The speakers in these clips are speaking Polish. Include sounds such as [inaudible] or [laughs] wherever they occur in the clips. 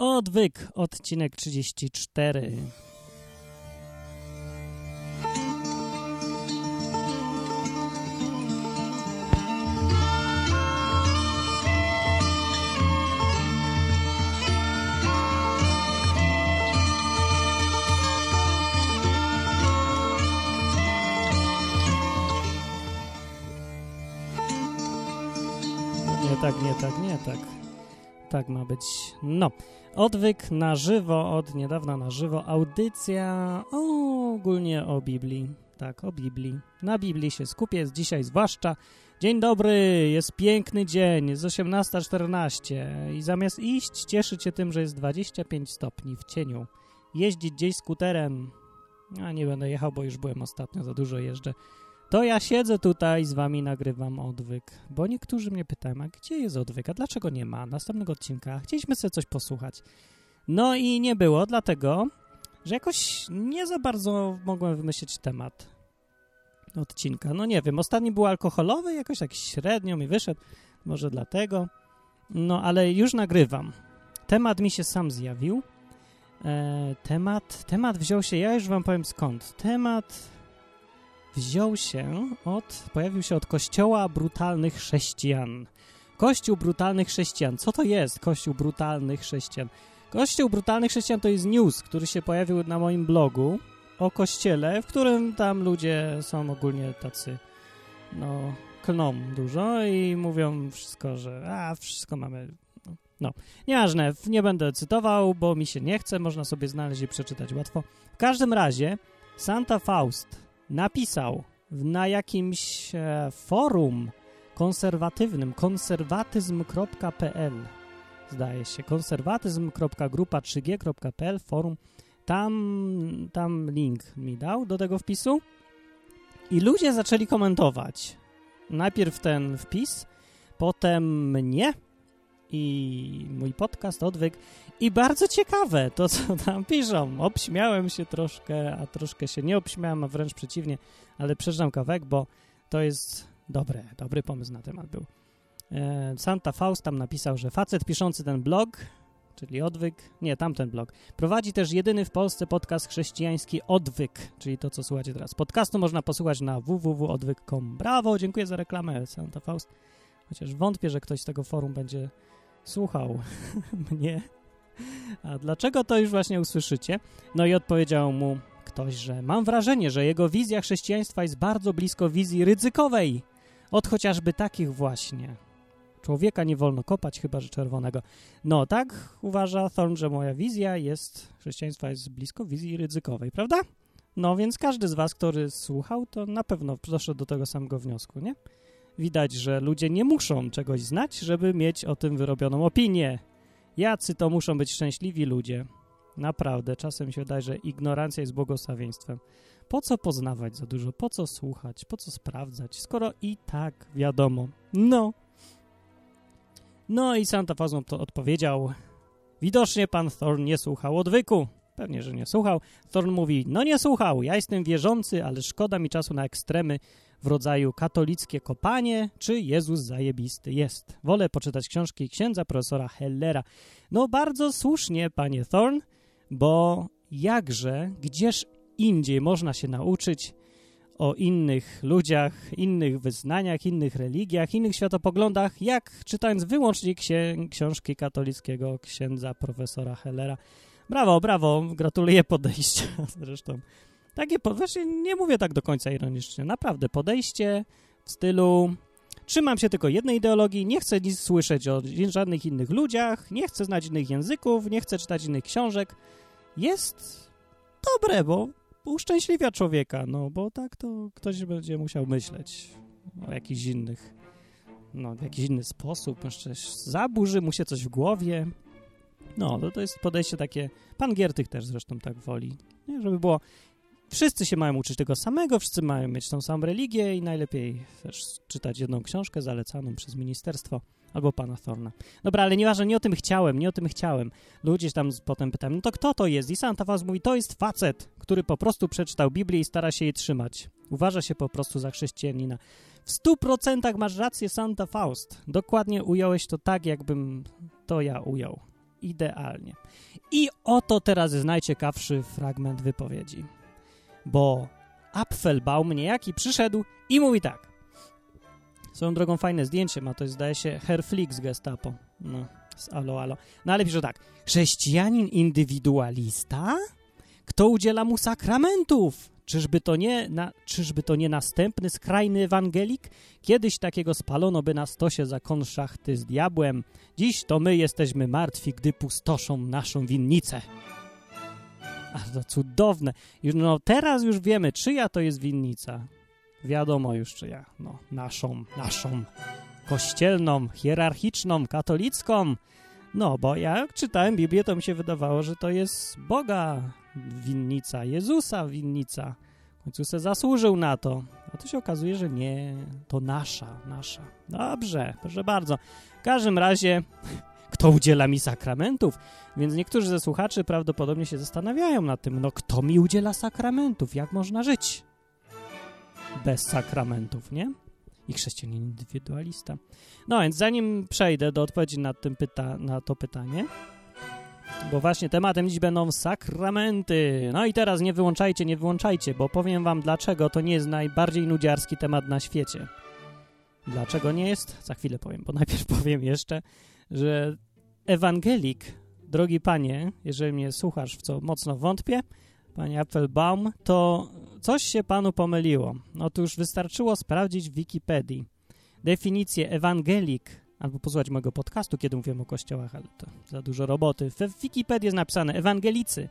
Odwyk, odcinek 34. Nie tak, nie tak, nie tak. Tak ma być. No, odwyk na żywo, od niedawna na żywo, audycja ogólnie o Biblii. Tak, o Biblii. Na Biblii się skupię jest dzisiaj zwłaszcza. Dzień dobry, jest piękny dzień, jest 18.14 i zamiast iść, cieszyć się tym, że jest 25 stopni w cieniu, jeździć gdzieś skuterem, a nie będę jechał, bo już byłem ostatnio, za dużo jeżdżę, to ja siedzę tutaj z wami, nagrywam odwyk, bo niektórzy mnie pytają, a gdzie jest odwyk, a dlaczego nie ma następnego odcinka? Chcieliśmy sobie coś posłuchać. No i nie było, dlatego, że jakoś nie za bardzo mogłem wymyślić temat odcinka. No nie wiem, ostatni był alkoholowy, jakoś tak średnio mi wyszedł, może dlatego. No ale już nagrywam. Temat mi się sam zjawił. E, temat, temat wziął się, ja już wam powiem skąd. Temat wziął się od, pojawił się od Kościoła Brutalnych Chrześcijan. Kościół Brutalnych Chrześcijan. Co to jest Kościół Brutalnych Chrześcijan? Kościół Brutalnych Chrześcijan to jest news, który się pojawił na moim blogu o kościele, w którym tam ludzie są ogólnie tacy, no, klną dużo i mówią wszystko, że a, wszystko mamy, no, no. Nieważne, nie będę cytował, bo mi się nie chce, można sobie znaleźć i przeczytać łatwo. W każdym razie Santa Faust napisał na jakimś e, forum konserwatywnym, konserwatyzm.pl zdaje się, konserwatyzm.grupa3g.pl forum, tam, tam link mi dał do tego wpisu. I ludzie zaczęli komentować. Najpierw ten wpis, potem mnie i mój podcast Odwyk i bardzo ciekawe to, co tam piszą. Obśmiałem się troszkę, a troszkę się nie obśmiałem, a wręcz przeciwnie, ale przeczytam kawałek, bo to jest dobre, dobry pomysł na temat był. E, Santa Faust tam napisał, że facet piszący ten blog, czyli Odwyk, nie, tamten blog, prowadzi też jedyny w Polsce podcast chrześcijański Odwyk, czyli to, co słuchacie teraz. Podcastu można posłuchać na www.odwyk.com. Brawo, dziękuję za reklamę, Santa Faust. Chociaż wątpię, że ktoś z tego forum będzie słuchał [laughs] mnie. A dlaczego to już właśnie usłyszycie? No i odpowiedział mu ktoś, że mam wrażenie, że jego wizja chrześcijaństwa jest bardzo blisko wizji ryzykowej. Od chociażby takich właśnie. Człowieka nie wolno kopać, chyba że czerwonego. No, tak uważa Thorn, że moja wizja jest, chrześcijaństwa jest blisko wizji ryzykowej, prawda? No, więc każdy z was, który słuchał, to na pewno doszedł do tego samego wniosku, nie? Widać, że ludzie nie muszą czegoś znać, żeby mieć o tym wyrobioną opinię. Jacy to muszą być szczęśliwi ludzie. Naprawdę, czasem się wydaje, że ignorancja jest błogosławieństwem. Po co poznawać za dużo? Po co słuchać? Po co sprawdzać? Skoro i tak wiadomo. No. No i Santa Fazon to odpowiedział. Widocznie pan Thorn nie słuchał odwyku. Pewnie, że nie słuchał. Thorn mówi, no nie słuchał, ja jestem wierzący, ale szkoda mi czasu na ekstremy w rodzaju katolickie kopanie, czy Jezus zajebisty jest. Wolę poczytać książki księdza profesora Hellera. No bardzo słusznie, panie Thorn, bo jakże, gdzież indziej można się nauczyć o innych ludziach, innych wyznaniach, innych religiach, innych światopoglądach, jak czytając wyłącznie książki katolickiego księdza profesora Hellera. Brawo, brawo, gratuluję podejścia [laughs] zresztą. Takie, właśnie nie mówię tak do końca ironicznie, naprawdę podejście w stylu trzymam się tylko jednej ideologii, nie chcę nic słyszeć o żadnych innych ludziach, nie chcę znać innych języków, nie chcę czytać innych książek. Jest dobre, bo uszczęśliwia człowieka, no bo tak to ktoś będzie musiał myśleć o jakichś innych, no w jakiś inny sposób, jeszcze zaburzy mu się coś w głowie. No, to, to jest podejście takie, pan Giertych też zresztą tak woli, nie? żeby było Wszyscy się mają uczyć tego samego, wszyscy mają mieć tą samą religię i najlepiej też czytać jedną książkę zalecaną przez ministerstwo albo pana Thorna. Dobra, ale nieważne, nie o tym chciałem, nie o tym chciałem. Ludzie tam potem pytają, no to kto to jest? I Santa Faust mówi, to jest facet, który po prostu przeczytał Biblię i stara się jej trzymać. Uważa się po prostu za chrześcijanina. W stu procentach masz rację, Santa Faust. Dokładnie ująłeś to tak, jakbym to ja ujął. Idealnie. I oto teraz jest najciekawszy fragment wypowiedzi. Bo Apfelbaum niejaki przyszedł i mówi tak. Swoją drogą fajne zdjęcie ma, to jest zdaje się Herflix z Gestapo. No, z alo, alo. No ale pisze tak. Chrześcijanin indywidualista? Kto udziela mu sakramentów? Czyżby to nie, na, czyżby to nie następny skrajny ewangelik? Kiedyś takiego spalono by na stosie za kon szachty z diabłem. Dziś to my jesteśmy martwi, gdy pustoszą naszą winnicę. To cudowne. Już, no teraz już wiemy, czyja to jest winnica. Wiadomo już czyja. No, naszą, naszą. Kościelną, hierarchiczną, katolicką. No, bo jak czytałem Biblię, to mi się wydawało, że to jest Boga winnica, Jezusa winnica. W końcu se zasłużył na to. A tu się okazuje, że nie, to nasza, nasza. Dobrze, proszę bardzo. W każdym razie, kto udziela mi sakramentów? Więc niektórzy ze słuchaczy prawdopodobnie się zastanawiają nad tym, no kto mi udziela sakramentów? Jak można żyć bez sakramentów, nie? I chrześcijanin indywidualista. No więc zanim przejdę do odpowiedzi na, tym pyta na to pytanie, bo właśnie tematem dziś będą sakramenty. No i teraz nie wyłączajcie, nie wyłączajcie, bo powiem wam dlaczego to nie jest najbardziej nudziarski temat na świecie. Dlaczego nie jest? Za chwilę powiem, bo najpierw powiem jeszcze, że ewangelik, drogi panie, jeżeli mnie słuchasz, w co mocno wątpię, panie Applebaum, to coś się panu pomyliło. Otóż wystarczyło sprawdzić w Wikipedii definicję ewangelik albo posłuchać mojego podcastu, kiedy mówiłem o kościołach, ale to za dużo roboty. W Wikipedii jest napisane ewangelicy.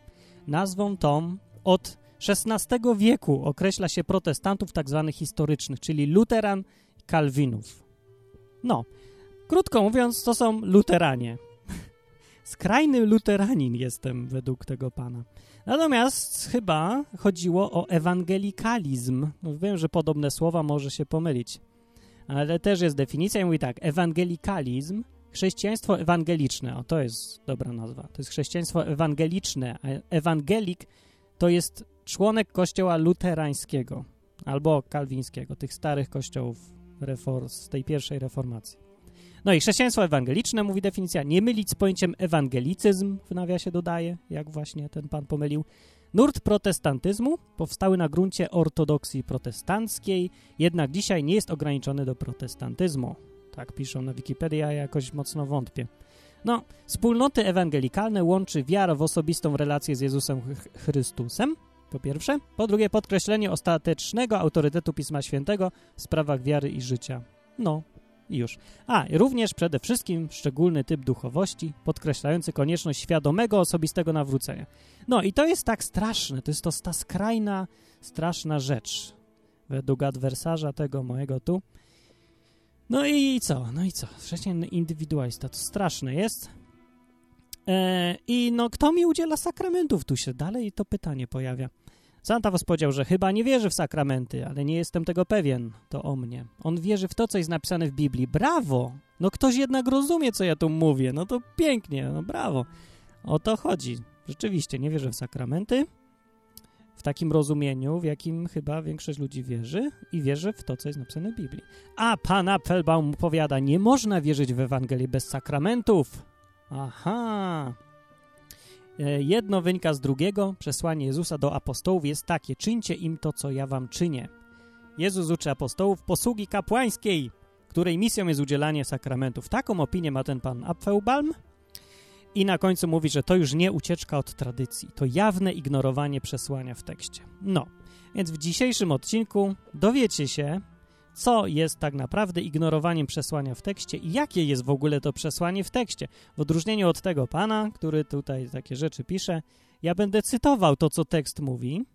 Nazwą tą od XVI wieku określa się protestantów tak zwanych historycznych, czyli luteran kalwinów. No, krótko mówiąc, to są luteranie. Skrajny luteranin jestem według tego pana. Natomiast chyba chodziło o ewangelikalizm. No, wiem, że podobne słowa może się pomylić ale też jest definicja i mówi tak, ewangelikalizm, chrześcijaństwo ewangeliczne, o to jest dobra nazwa, to jest chrześcijaństwo ewangeliczne, a ewangelik to jest członek kościoła luterańskiego albo kalwińskiego, tych starych kościołów z tej pierwszej reformacji. No i chrześcijaństwo ewangeliczne, mówi definicja, nie mylić z pojęciem ewangelicyzm, w nawiasie dodaje, jak właśnie ten pan pomylił, Nurt protestantyzmu powstały na gruncie ortodoksji protestanckiej, jednak dzisiaj nie jest ograniczony do protestantyzmu. Tak piszą na Wikipedii, a ja jakoś mocno wątpię. No, wspólnoty ewangelikalne łączy wiarę w osobistą relację z Jezusem Chrystusem, po pierwsze. Po drugie, podkreślenie ostatecznego autorytetu Pisma Świętego w sprawach wiary i życia. No, i już. A, również przede wszystkim szczególny typ duchowości, podkreślający konieczność świadomego, osobistego nawrócenia. No i to jest tak straszne, to jest to ta skrajna, straszna rzecz, według adwersarza tego mojego tu. No i co? No i co? Chrześcijan indywidualista, to straszne jest. E, I no, kto mi udziela sakramentów? Tu się dalej to pytanie pojawia. Santavos powiedział, że chyba nie wierzy w sakramenty, ale nie jestem tego pewien. To o mnie. On wierzy w to, co jest napisane w Biblii. Brawo! No ktoś jednak rozumie, co ja tu mówię. No to pięknie, no brawo. O to chodzi. Rzeczywiście, nie wierzę w sakramenty, w takim rozumieniu, w jakim chyba większość ludzi wierzy i wierzę w to, co jest napisane w Biblii. A pan Applebaum powiada, nie można wierzyć w Ewangelię bez sakramentów. Aha, jedno wynika z drugiego. Przesłanie Jezusa do apostołów jest takie: czyńcie im to, co ja wam czynię. Jezus uczy apostołów posługi kapłańskiej, której misją jest udzielanie sakramentów. Taką opinię ma ten pan Apfelbalm. I na końcu mówi, że to już nie ucieczka od tradycji, to jawne ignorowanie przesłania w tekście. No, więc w dzisiejszym odcinku dowiecie się, co jest tak naprawdę ignorowaniem przesłania w tekście i jakie jest w ogóle to przesłanie w tekście. W odróżnieniu od tego pana, który tutaj takie rzeczy pisze, ja będę cytował to, co tekst mówi,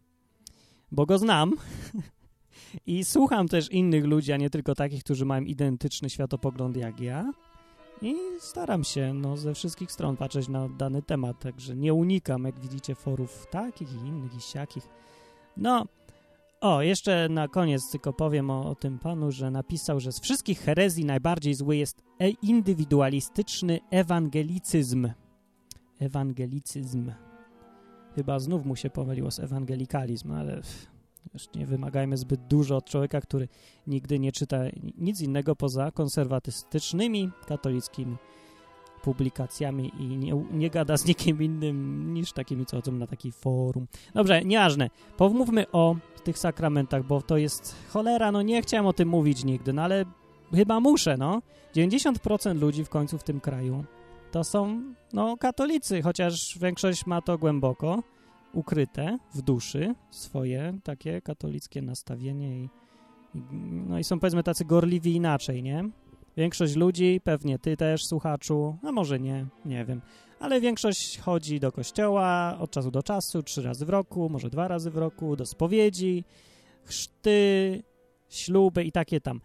bo go znam [laughs] i słucham też innych ludzi, a nie tylko takich, którzy mają identyczny światopogląd jak ja i staram się no, ze wszystkich stron patrzeć na dany temat, także nie unikam, jak widzicie, forów takich i innych i siakich. No, o, jeszcze na koniec tylko powiem o, o, tym panu, że napisał, że z wszystkich herezji najbardziej zły jest e indywidualistyczny ewangelicyzm. Ewangelicyzm. Chyba znów mu się pomyliło z ewangelikalizm, ale już nie wymagajmy zbyt dużo od człowieka, który nigdy nie czyta nic innego poza konserwatystycznymi katolickimi publikacjami i nie, nie gada z nikim innym niż takimi, co chodzą na taki forum. Dobrze, nieważne. Pomówmy o tych sakramentach, bo to jest cholera, no nie chciałem o tym mówić nigdy, no ale chyba muszę, no. 90% ludzi w końcu w tym kraju to są, no, katolicy, chociaż większość ma to głęboko ukryte w duszy, swoje takie katolickie nastawienie i, no i są powiedzmy tacy gorliwi inaczej, nie? Większość ludzi, pewnie ty też, słuchaczu, a może nie, nie wiem, ale większość chodzi do kościoła od czasu do czasu, trzy razy w roku, może dwa razy w roku, do spowiedzi, chrzty, śluby i takie tam.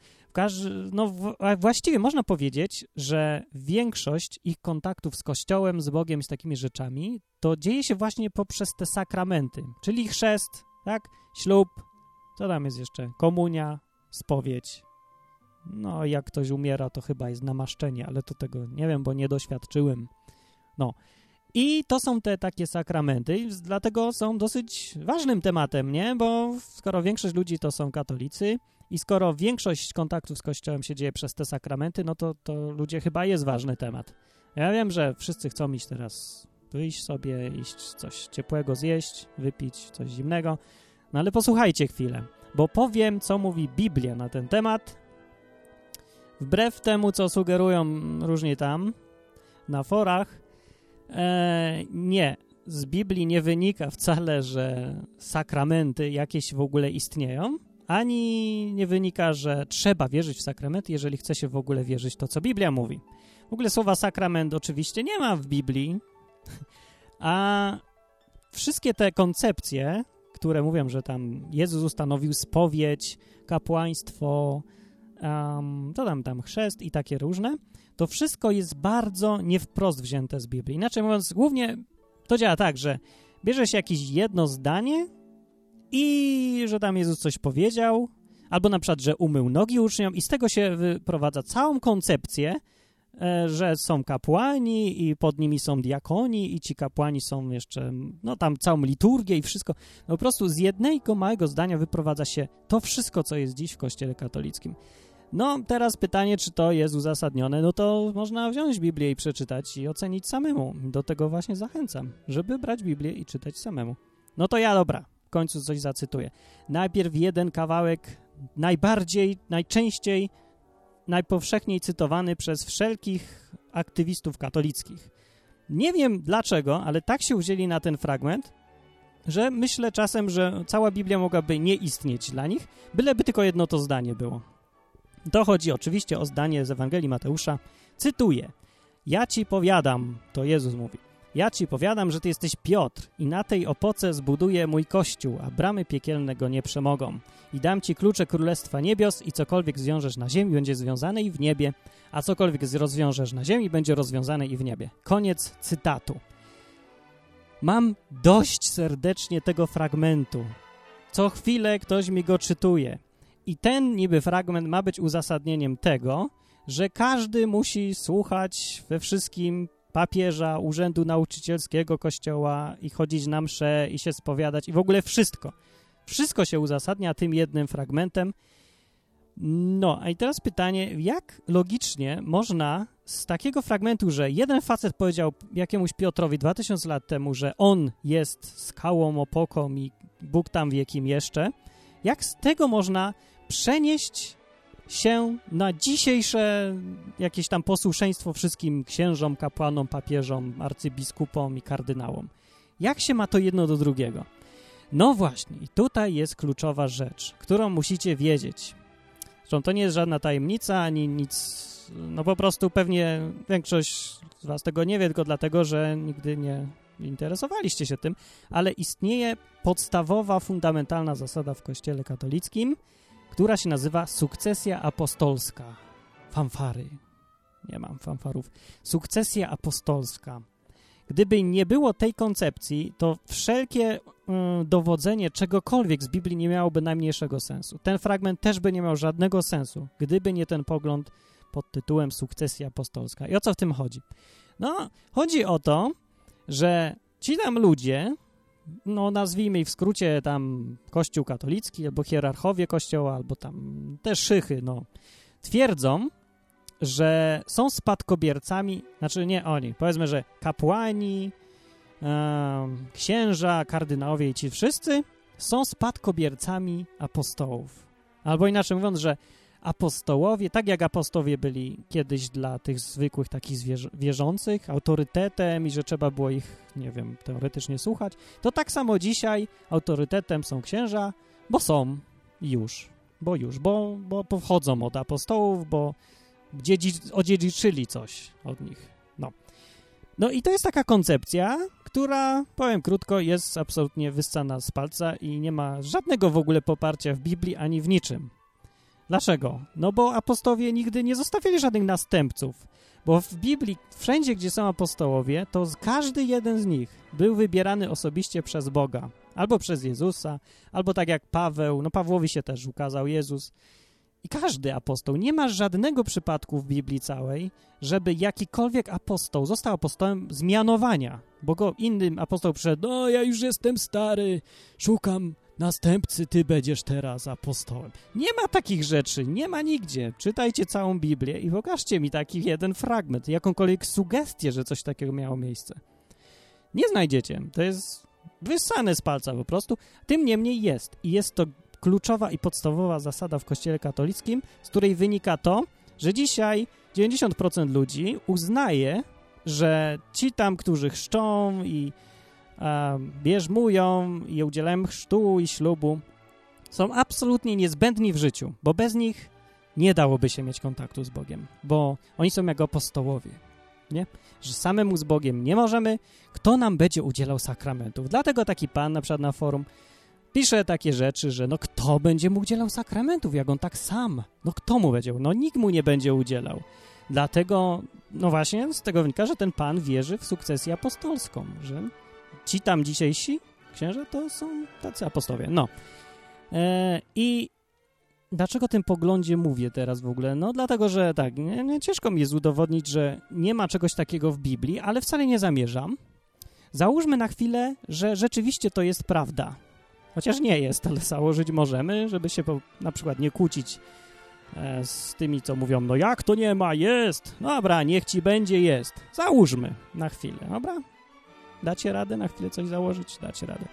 No właściwie można powiedzieć, że większość ich kontaktów z Kościołem, z Bogiem, z takimi rzeczami, to dzieje się właśnie poprzez te sakramenty, czyli chrzest, tak, ślub, co tam jest jeszcze, komunia, spowiedź, no, jak ktoś umiera, to chyba jest namaszczenie, ale to tego nie wiem, bo nie doświadczyłem. No. I to są te takie sakramenty, dlatego są dosyć ważnym tematem, nie? Bo skoro większość ludzi to są katolicy i skoro większość kontaktów z Kościołem się dzieje przez te sakramenty, no to, to ludzie chyba jest ważny temat. Ja wiem, że wszyscy chcą iść teraz wyjść sobie, iść coś ciepłego zjeść, wypić coś zimnego, no ale posłuchajcie chwilę, bo powiem, co mówi Biblia na ten temat, Wbrew temu, co sugerują różni tam na forach, e, nie, z Biblii nie wynika wcale, że sakramenty jakieś w ogóle istnieją, ani nie wynika, że trzeba wierzyć w sakramenty, jeżeli chce się w ogóle wierzyć to, co Biblia mówi. W ogóle słowa sakrament oczywiście nie ma w Biblii, a wszystkie te koncepcje, które mówią, że tam Jezus ustanowił spowiedź, kapłaństwo, um, to tam, tam chrzest i takie różne, to wszystko jest bardzo nie wprost wzięte z Biblii. Inaczej mówiąc, głównie to działa tak, że bierze się jakieś jedno zdanie i że tam Jezus coś powiedział, albo na przykład, że umył nogi uczniom i z tego się wyprowadza całą koncepcję, e, że są kapłani i pod nimi są diakoni i ci kapłani są jeszcze, no tam całą liturgię i wszystko. No, po prostu z jednego małego zdania wyprowadza się to wszystko, co jest dziś w kościele katolickim. No, teraz pytanie, czy to jest uzasadnione, no to można wziąć Biblię i przeczytać i ocenić samemu. Do tego właśnie zachęcam, żeby brać Biblię i czytać samemu. No to ja, dobra, w końcu coś zacytuję. Najpierw jeden kawałek najbardziej, najczęściej, najpowszechniej cytowany przez wszelkich aktywistów katolickich. Nie wiem dlaczego, ale tak się wzięli na ten fragment, że myślę czasem, że cała Biblia mogłaby nie istnieć dla nich, byleby tylko jedno to zdanie było. To chodzi oczywiście o zdanie z Ewangelii Mateusza. Cytuję. Ja ci powiadam, to Jezus mówi, ja ci powiadam, że ty jesteś Piotr i na tej opoce zbuduję mój kościół, a bramy piekielne go nie przemogą. I dam ci klucze Królestwa Niebios i cokolwiek zwiążesz na ziemi, będzie związane i w niebie, a cokolwiek rozwiążesz na ziemi, będzie rozwiązane i w niebie. Koniec cytatu. Mam dość serdecznie tego fragmentu. Co chwilę ktoś mi go czytuje. I ten niby fragment ma być uzasadnieniem tego, że każdy musi słuchać we wszystkim papieża, urzędu nauczycielskiego kościoła i chodzić na msze i się spowiadać i w ogóle wszystko. Wszystko się uzasadnia tym jednym fragmentem. No, a i teraz pytanie, jak logicznie można z takiego fragmentu, że jeden facet powiedział jakiemuś Piotrowi 2000 lat temu, że on jest skałą, opoką i Bóg tam wie kim jeszcze, jak z tego można przenieść się na dzisiejsze jakieś tam posłuszeństwo wszystkim księżom, kapłanom, papieżom, arcybiskupom i kardynałom. Jak się ma to jedno do drugiego? No właśnie, i tutaj jest kluczowa rzecz, którą musicie wiedzieć. Zresztą to nie jest żadna tajemnica, ani nic, no po prostu pewnie większość z was tego nie wie, tylko dlatego, że nigdy nie interesowaliście się tym, ale istnieje podstawowa, fundamentalna zasada w kościele katolickim – która się nazywa Sukcesja Apostolska. Fanfary. Nie mam fanfarów. Sukcesja apostolska. Gdyby nie było tej koncepcji, to wszelkie y, dowodzenie czegokolwiek z Biblii nie miałoby najmniejszego sensu. Ten fragment też by nie miał żadnego sensu, gdyby nie ten pogląd pod tytułem Sukcesja Apostolska. I o co w tym chodzi? No, chodzi o to, że ci tam ludzie, no nazwijmy w skrócie tam kościół katolicki, albo hierarchowie kościoła, albo tam te szychy, no, twierdzą, że są spadkobiercami, znaczy nie oni, powiedzmy, że kapłani, e, księża, kardynałowie i ci wszyscy są spadkobiercami apostołów. Albo inaczej mówiąc, że apostołowie, tak jak apostowie byli kiedyś dla tych zwykłych takich wierzących autorytetem i że trzeba było ich, nie wiem, teoretycznie słuchać, to tak samo dzisiaj autorytetem są księża, bo są już, bo już, bo, bo pochodzą od apostołów, bo dziedzi, odziedziczyli coś od nich. No. no i to jest taka koncepcja, która, powiem krótko, jest absolutnie wyssana z palca i nie ma żadnego w ogóle poparcia w Biblii ani w niczym. Dlaczego? No bo apostowie nigdy nie zostawili żadnych następców. Bo w Biblii, wszędzie gdzie są apostołowie, to każdy jeden z nich był wybierany osobiście przez Boga. Albo przez Jezusa, albo tak jak Paweł, no Pawłowi się też ukazał Jezus. I każdy apostoł, nie ma żadnego przypadku w Biblii całej, żeby jakikolwiek apostoł został apostołem z mianowania, bo go innym apostoł przyszedł, no ja już jestem stary, szukam następcy, ty będziesz teraz apostołem. Nie ma takich rzeczy, nie ma nigdzie. Czytajcie całą Biblię i pokażcie mi taki jeden fragment, jakąkolwiek sugestię, że coś takiego miało miejsce. Nie znajdziecie. To jest wyssane z palca po prostu. Tym niemniej jest. I jest to kluczowa i podstawowa zasada w Kościele katolickim, z której wynika to, że dzisiaj 90% ludzi uznaje, że ci tam, którzy chrzczą i bierzmują i udzielają chrztu i ślubu, są absolutnie niezbędni w życiu, bo bez nich nie dałoby się mieć kontaktu z Bogiem, bo oni są jak apostołowie, nie? Że samemu z Bogiem nie możemy, kto nam będzie udzielał sakramentów. Dlatego taki pan na przykład na forum pisze takie rzeczy, że no kto będzie mu udzielał sakramentów, jak on tak sam? No kto mu będzie? No nikt mu nie będzie udzielał. Dlatego, no właśnie z tego wynika, że ten pan wierzy w sukcesję apostolską, że ci tam dzisiejsi księża to są tacy apostowie. No. E, I dlaczego o tym poglądzie mówię teraz w ogóle? No dlatego, że tak, nie, nie, ciężko mi jest udowodnić, że nie ma czegoś takiego w Biblii, ale wcale nie zamierzam. Załóżmy na chwilę, że rzeczywiście to jest prawda. Chociaż nie jest, ale założyć możemy, żeby się po, na przykład nie kłócić e, z tymi, co mówią, no jak to nie ma, jest. Dobra, niech ci będzie, jest. Załóżmy na chwilę, dobra? Dacie radę na chwilę coś założyć? Dacie radę.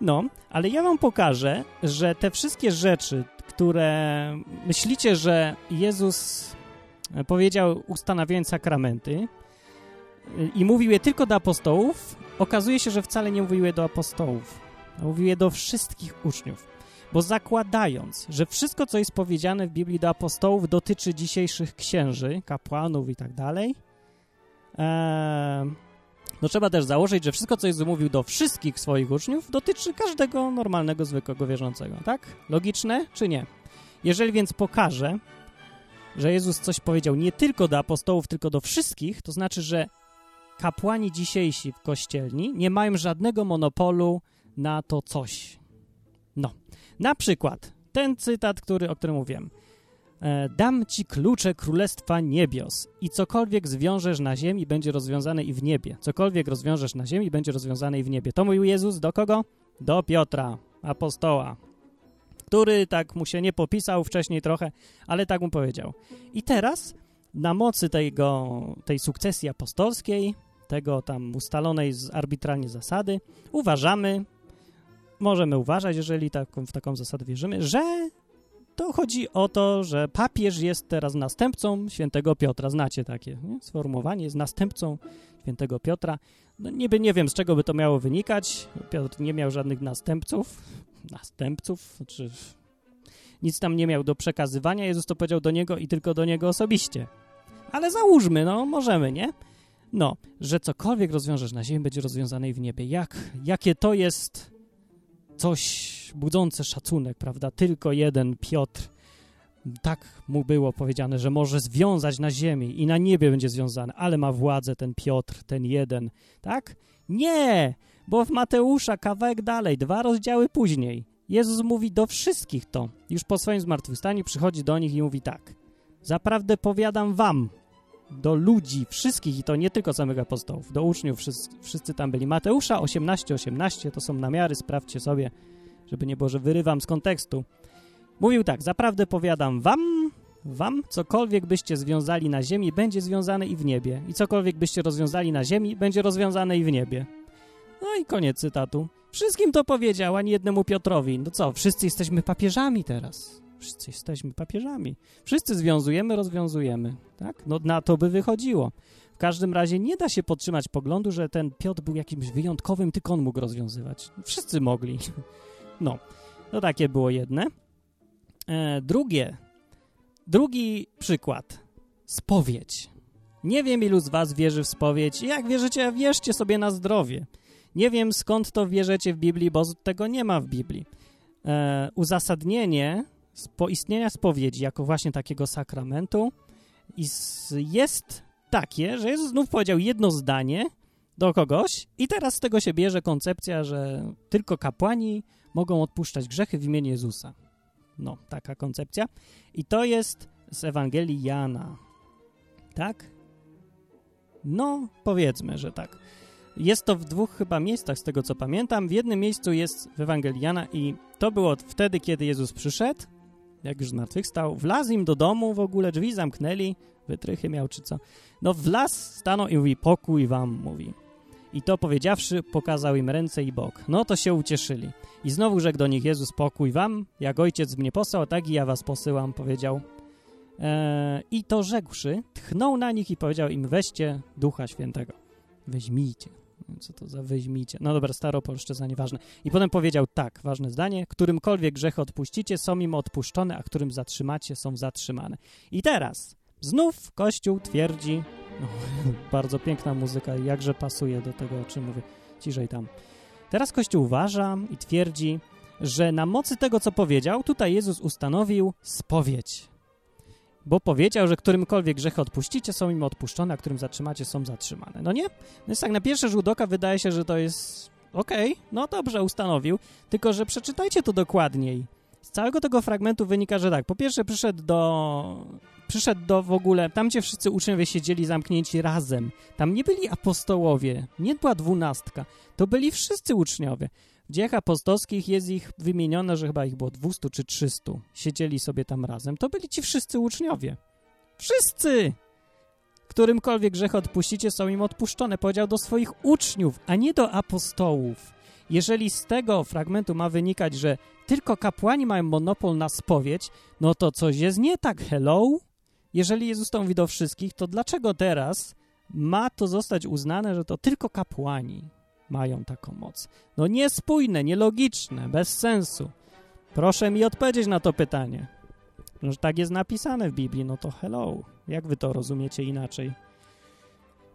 No, ale ja wam pokażę, że te wszystkie rzeczy, które myślicie, że Jezus powiedział ustanawiając sakramenty i mówił je tylko do apostołów, okazuje się, że wcale nie mówił je do apostołów. Mówił je do wszystkich uczniów. Bo zakładając, że wszystko, co jest powiedziane w Biblii do apostołów, dotyczy dzisiejszych księży, kapłanów i tak dalej, no trzeba też założyć, że wszystko, co Jezus mówił do wszystkich swoich uczniów, dotyczy każdego normalnego, zwykłego wierzącego, tak? Logiczne czy nie? Jeżeli więc pokażę, że Jezus coś powiedział nie tylko do apostołów, tylko do wszystkich, to znaczy, że kapłani dzisiejsi w kościelni nie mają żadnego monopolu na to coś. No, na przykład ten cytat, który, o którym mówiłem. E, dam ci klucze królestwa niebios i cokolwiek zwiążesz na ziemi, będzie rozwiązane i w niebie. Cokolwiek rozwiążesz na ziemi, będzie rozwiązane i w niebie. To mówił Jezus do kogo? Do Piotra, apostoła, który tak mu się nie popisał wcześniej trochę, ale tak mu powiedział. I teraz na mocy tego, tej sukcesji apostolskiej, tego tam ustalonej z arbitralnie zasady, uważamy, możemy uważać, jeżeli taką, w taką zasadę wierzymy, że to chodzi o to, że papież jest teraz następcą świętego Piotra. Znacie takie nie? sformułowanie, jest następcą świętego Piotra. No niby nie wiem, z czego by to miało wynikać. Piotr nie miał żadnych następców. Następców? Znaczy, nic tam nie miał do przekazywania. Jezus to powiedział do niego i tylko do niego osobiście. Ale załóżmy, no, możemy, nie? No, że cokolwiek rozwiążesz na ziemi, będzie rozwiązane i w niebie. Jak, jakie to jest coś budzące szacunek, prawda? Tylko jeden Piotr, tak mu było powiedziane, że może związać na ziemi i na niebie będzie związany, ale ma władzę ten Piotr, ten jeden, tak? Nie, bo w Mateusza kawałek dalej, dwa rozdziały później, Jezus mówi do wszystkich to. Już po swoim zmartwychwstaniu przychodzi do nich i mówi tak. Zaprawdę powiadam wam, do ludzi, wszystkich, i to nie tylko samych apostołów, do uczniów, wszyscy, wszyscy tam byli. Mateusza 18, 18, to są namiary, sprawdźcie sobie, żeby nie było, że wyrywam z kontekstu. Mówił tak, zaprawdę powiadam wam, wam, cokolwiek byście związali na ziemi, będzie związane i w niebie. I cokolwiek byście rozwiązali na ziemi, będzie rozwiązane i w niebie. No i koniec cytatu. Wszystkim to powiedział, ani jednemu Piotrowi. No co, wszyscy jesteśmy papieżami teraz. Wszyscy jesteśmy papieżami. Wszyscy związujemy, rozwiązujemy. Tak? No na to by wychodziło. W każdym razie nie da się podtrzymać poglądu, że ten Piotr był jakimś wyjątkowym, tylko on mógł rozwiązywać. Wszyscy mogli. [laughs] No, to takie było jedne. E, drugie, drugi przykład. Spowiedź. Nie wiem, ilu z was wierzy w spowiedź. Jak wierzycie, wierzcie sobie na zdrowie. Nie wiem, skąd to wierzycie w Biblii, bo tego nie ma w Biblii. E, uzasadnienie istnienia spowiedzi jako właśnie takiego sakramentu jest takie, że Jezus znów powiedział jedno zdanie do kogoś i teraz z tego się bierze koncepcja, że tylko kapłani mogą odpuszczać grzechy w imieniu Jezusa. No, taka koncepcja. I to jest z Ewangelii Jana. Tak? No, powiedzmy, że tak. Jest to w dwóch chyba miejscach, z tego co pamiętam. W jednym miejscu jest w Ewangelii Jana i to było wtedy, kiedy Jezus przyszedł, jak już zmartwychwstał, wlazł im do domu, w ogóle drzwi zamknęli, wytrychy miał czy co. No wlazł, stanął i mówi, pokój wam, mówi. I to powiedziawszy, pokazał im ręce i bok. No to się ucieszyli. I znowu rzekł do nich Jezus, pokój wam, jak ojciec mnie posłał, tak i ja was posyłam, powiedział. Eee, I to rzekłszy, tchnął na nich i powiedział im, weźcie Ducha Świętego. Weźmijcie. Co to za weźmijcie? No dobra, staropolszczyzna, nieważne. I potem powiedział tak, ważne zdanie, którymkolwiek grzech odpuścicie, są im odpuszczone, a którym zatrzymacie, są zatrzymane. I teraz znów Kościół twierdzi, no, [laughs] bardzo piękna muzyka, jakże pasuje do tego, o czym mówię. Ciszej tam. Teraz Kościół uważa i twierdzi, że na mocy tego, co powiedział, tutaj Jezus ustanowił spowiedź. Bo powiedział, że którymkolwiek grzechy odpuścicie, są im odpuszczone, a którym zatrzymacie, są zatrzymane. No nie? No jest tak, na pierwszy rzut oka wydaje się, że to jest okej, okay, no dobrze, ustanowił, tylko że przeczytajcie to dokładniej. Z całego tego fragmentu wynika, że tak, po pierwsze przyszedł do przyszedł do w ogóle, tam gdzie wszyscy uczniowie siedzieli zamknięci razem, tam nie byli apostołowie, nie była dwunastka, to byli wszyscy uczniowie. W dziejach apostolskich jest ich wymienione, że chyba ich było 200 czy 300. Siedzieli sobie tam razem. To byli ci wszyscy uczniowie. Wszyscy! Którymkolwiek grzech odpuścicie, są im odpuszczone. Powiedział do swoich uczniów, a nie do apostołów. Jeżeli z tego fragmentu ma wynikać, że tylko kapłani mają monopol na spowiedź, no to coś jest nie tak. Hello? Jeżeli Jezus to mówi do wszystkich, to dlaczego teraz ma to zostać uznane, że to tylko kapłani mają taką moc? No niespójne, nielogiczne, bez sensu. Proszę mi odpowiedzieć na to pytanie. Że tak jest napisane w Biblii, no to hello. Jak wy to rozumiecie inaczej?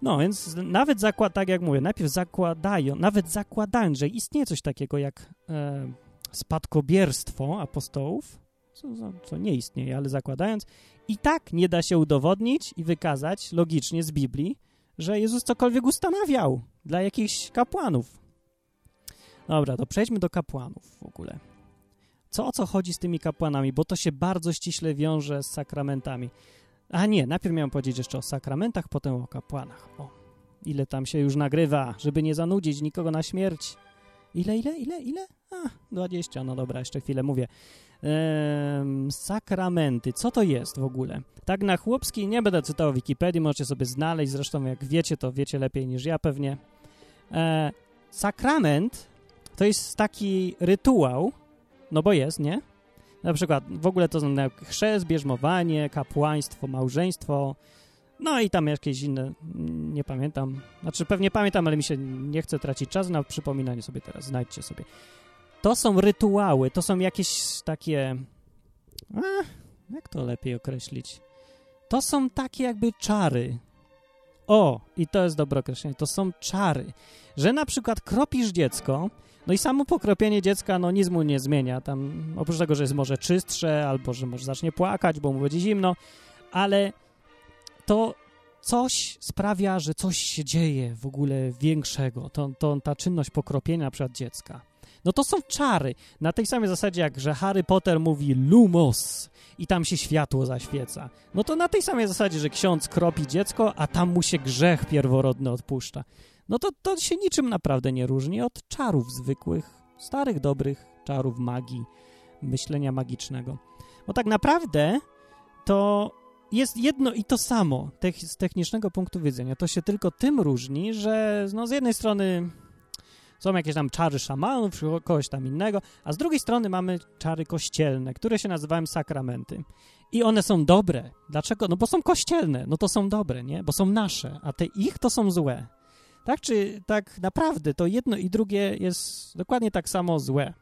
No, więc nawet zakład, tak jak mówię, najpierw zakładają, nawet zakładając, że istnieje coś takiego jak e, spadkobierstwo apostołów, co, co nie istnieje, ale zakładając, i tak nie da się udowodnić i wykazać logicznie z Biblii, że Jezus cokolwiek ustanawiał dla jakichś kapłanów. Dobra, to przejdźmy do kapłanów w ogóle. Co o co chodzi z tymi kapłanami, bo to się bardzo ściśle wiąże z sakramentami. A nie, najpierw miałem powiedzieć jeszcze o sakramentach, potem o kapłanach. O, ile tam się już nagrywa, żeby nie zanudzić nikogo na śmierć. Ile, ile, ile, ile? A, 20, no dobra, jeszcze chwilę mówię sakramenty. Co to jest w ogóle? Tak na chłopski nie będę cytował Wikipedii, możecie sobie znaleźć, zresztą jak wiecie, to wiecie lepiej niż ja pewnie. E, sakrament to jest taki rytuał, no bo jest, nie? Na przykład w ogóle to są chrzest, bierzmowanie, kapłaństwo, małżeństwo, no i tam jakieś inne, nie pamiętam. Znaczy pewnie pamiętam, ale mi się nie chce tracić czasu na przypominanie sobie teraz, znajdźcie sobie. To są rytuały, to są jakieś takie... A, jak to lepiej określić? To są takie jakby czary. O, i to jest dobre określenie, to są czary. Że na przykład kropisz dziecko, no i samo pokropienie dziecka, no nic mu nie zmienia. Tam oprócz tego, że jest może czystsze, albo że może zacznie płakać, bo mu będzie zimno, ale to coś sprawia, że coś się dzieje w ogóle większego. To, to ta czynność pokropienia na przykład dziecka. No to są czary. Na tej samej zasadzie, jak że Harry Potter mówi lumos i tam się światło zaświeca. No to na tej samej zasadzie, że ksiądz kropi dziecko, a tam mu się grzech pierworodny odpuszcza. No to, to się niczym naprawdę nie różni od czarów zwykłych, starych, dobrych czarów magii, myślenia magicznego. Bo tak naprawdę to jest jedno i to samo z technicznego punktu widzenia. To się tylko tym różni, że no, z jednej strony są jakieś tam czary szamanów, kogoś tam innego, a z drugiej strony mamy czary kościelne, które się nazywają sakramenty. I one są dobre. Dlaczego? No bo są kościelne, no to są dobre, nie? Bo są nasze, a te ich to są złe. Tak czy tak naprawdę to jedno i drugie jest dokładnie tak samo złe.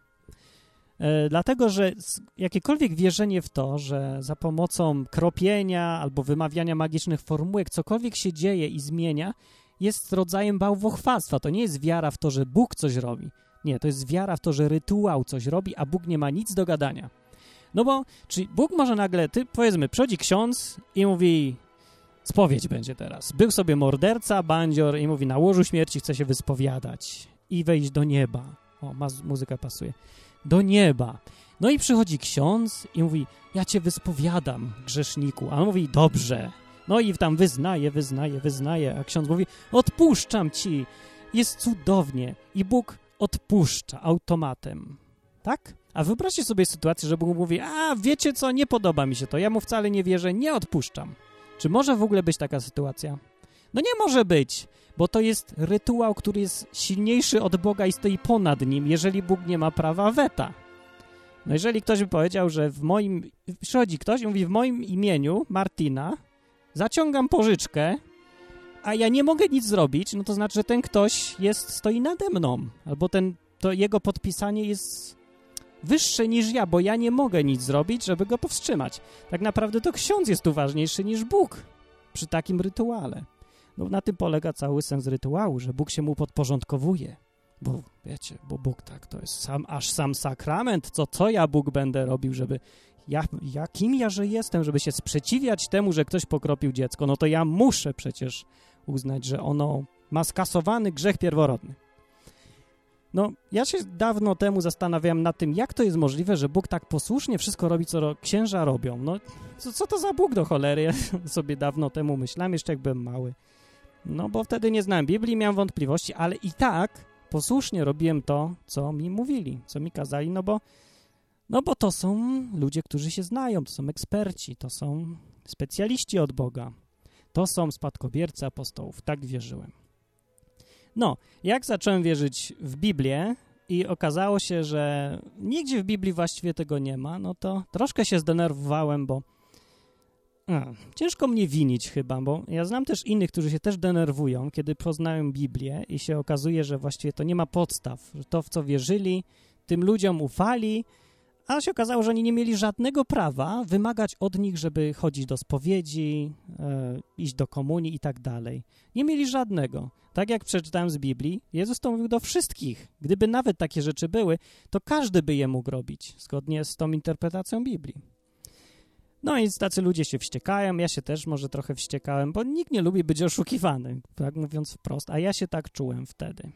E, dlatego, że jakiekolwiek wierzenie w to, że za pomocą kropienia albo wymawiania magicznych formułek cokolwiek się dzieje i zmienia, jest rodzajem bałwochwalstwa. To nie jest wiara w to, że Bóg coś robi. Nie, to jest wiara w to, że rytuał coś robi, a Bóg nie ma nic do gadania. No bo, czy Bóg może nagle, ty, powiedzmy, przychodzi ksiądz i mówi, spowiedź będzie teraz. Był sobie morderca, bandzior i mówi, na łożu śmierci chce się wyspowiadać i wejść do nieba. O, muzyka pasuje. Do nieba. No i przychodzi ksiądz i mówi, ja cię wyspowiadam, grzeszniku. A on mówi, dobrze. No i tam wyznaje, wyznaje, wyznaje, a ksiądz mówi, odpuszczam ci. Jest cudownie. I Bóg odpuszcza automatem. Tak? A wyobraźcie sobie sytuację, że Bóg mówi, a wiecie co, nie podoba mi się to, ja mu wcale nie wierzę, nie odpuszczam. Czy może w ogóle być taka sytuacja? No nie może być, bo to jest rytuał, który jest silniejszy od Boga i stoi ponad nim, jeżeli Bóg nie ma prawa weta. No jeżeli ktoś by powiedział, że w moim... Przychodzi ktoś i mówi, w moim imieniu, Martina, zaciągam pożyczkę, a ja nie mogę nic zrobić, no to znaczy, że ten ktoś jest, stoi nade mną, albo ten, to jego podpisanie jest wyższe niż ja, bo ja nie mogę nic zrobić, żeby go powstrzymać. Tak naprawdę to ksiądz jest tu ważniejszy niż Bóg przy takim rytuale. No na tym polega cały sens rytuału, że Bóg się mu podporządkowuje. Bo wiecie, bo Bóg tak, to jest sam, aż sam sakrament, co, co ja Bóg będę robił, żeby ja, ja kim ja, że jestem, żeby się sprzeciwiać temu, że ktoś pokropił dziecko, no to ja muszę przecież uznać, że ono ma skasowany grzech pierworodny. No, ja się dawno temu zastanawiałem nad tym, jak to jest możliwe, że Bóg tak posłusznie wszystko robi, co ro księża robią. No, co, co, to za Bóg do cholery? Ja [laughs] sobie dawno temu myślałem, jeszcze jak byłem mały. No, bo wtedy nie znałem Biblii, miałem wątpliwości, ale i tak posłusznie robiłem to, co mi mówili, co mi kazali, no bo, no bo to są ludzie, którzy się znają, to są eksperci, to są specjaliści od Boga, to są spadkobiercy apostołów, tak wierzyłem. No, jak zacząłem wierzyć w Biblię i okazało się, że nigdzie w Biblii właściwie tego nie ma, no to troszkę się zdenerwowałem, bo a, ciężko mnie winić chyba, bo ja znam też innych, którzy się też denerwują, kiedy poznają Biblię i się okazuje, że właściwie to nie ma podstaw, że to, w co wierzyli, tym ludziom ufali, a się okazało, że oni nie mieli żadnego prawa wymagać od nich, żeby chodzić do spowiedzi, e, iść do komunii i tak dalej. Nie mieli żadnego. Tak jak przeczytałem z Biblii, Jezus to mówił do wszystkich. Gdyby nawet takie rzeczy były, to każdy by je mógł robić, zgodnie z tą interpretacją Biblii. No i tacy ludzie się wściekają, ja się też może trochę wściekałem, bo nikt nie lubi być oszukiwany, tak mówiąc wprost, a ja się tak czułem wtedy.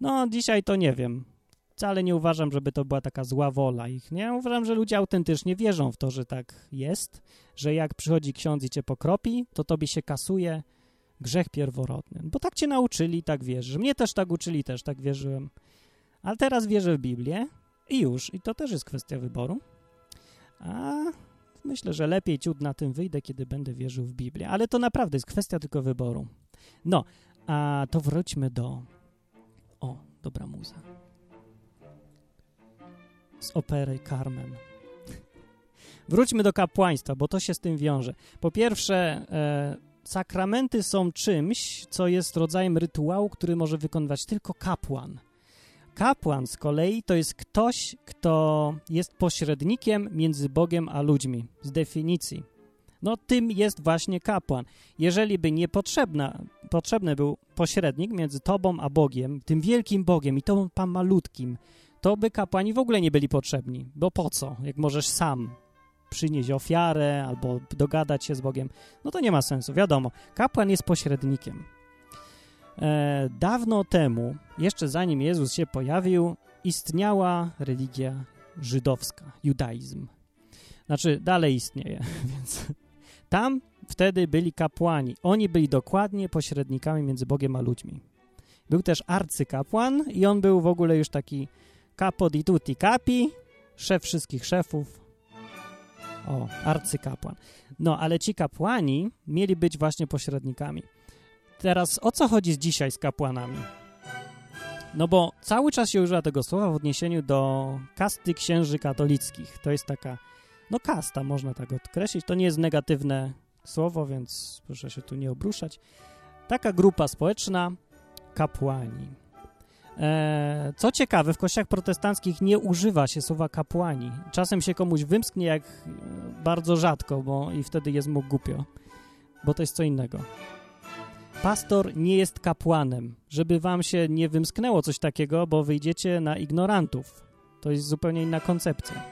No, dzisiaj to nie wiem. Wcale nie uważam, żeby to była taka zła wola ich, nie? Uważam, że ludzie autentycznie wierzą w to, że tak jest, że jak przychodzi ksiądz i cię pokropi, to tobie się kasuje grzech pierworodny. Bo tak cię nauczyli, tak wierzysz. Mnie też tak uczyli, też tak wierzyłem. Ale teraz wierzę w Biblię i już. I to też jest kwestia wyboru. A myślę, że lepiej ciut na tym wyjdę, kiedy będę wierzył w Biblię. Ale to naprawdę jest kwestia tylko wyboru. No, a to wróćmy do... O, dobra muza. Z opery Carmen. [laughs] Wróćmy do kapłaństwa, bo to się z tym wiąże. Po pierwsze, e, sakramenty są czymś, co jest rodzajem rytuału, który może wykonywać tylko kapłan. Kapłan z kolei to jest ktoś, kto jest pośrednikiem między Bogiem a ludźmi, z definicji. No tym jest właśnie kapłan. Jeżeli by niepotrzebna, potrzebny był pośrednik między tobą a Bogiem, tym wielkim Bogiem i tobą pan malutkim, to by kapłani w ogóle nie byli potrzebni. Bo po co, jak możesz sam przynieść ofiarę albo dogadać się z Bogiem, no to nie ma sensu. Wiadomo, kapłan jest pośrednikiem. E, dawno temu, jeszcze zanim Jezus się pojawił, istniała religia żydowska, judaizm. Znaczy, dalej istnieje, [laughs] więc tam wtedy byli kapłani. Oni byli dokładnie pośrednikami między Bogiem a ludźmi. Był też arcykapłan i on był w ogóle już taki capo di tutti capi, szef wszystkich szefów, O, arcykapłan. No, ale ci kapłani mieli być właśnie pośrednikami. Teraz o co chodzi dzisiaj z kapłanami? No bo cały czas się używa tego słowa w odniesieniu do kasty księży katolickich. To jest taka, no kasta, można tak odkreślić. To nie jest negatywne słowo, więc proszę się tu nie obruszać. Taka grupa społeczna, kapłani. E, co ciekawe, w kościołach protestanckich nie używa się słowa kapłani. Czasem się komuś wymsknie jak e, bardzo rzadko, bo i wtedy jest mu głupio, bo to jest co innego. Pastor nie jest kapłanem, żeby wam się nie wymsknęło coś takiego, bo wyjdziecie na ignorantów. To jest zupełnie inna koncepcja.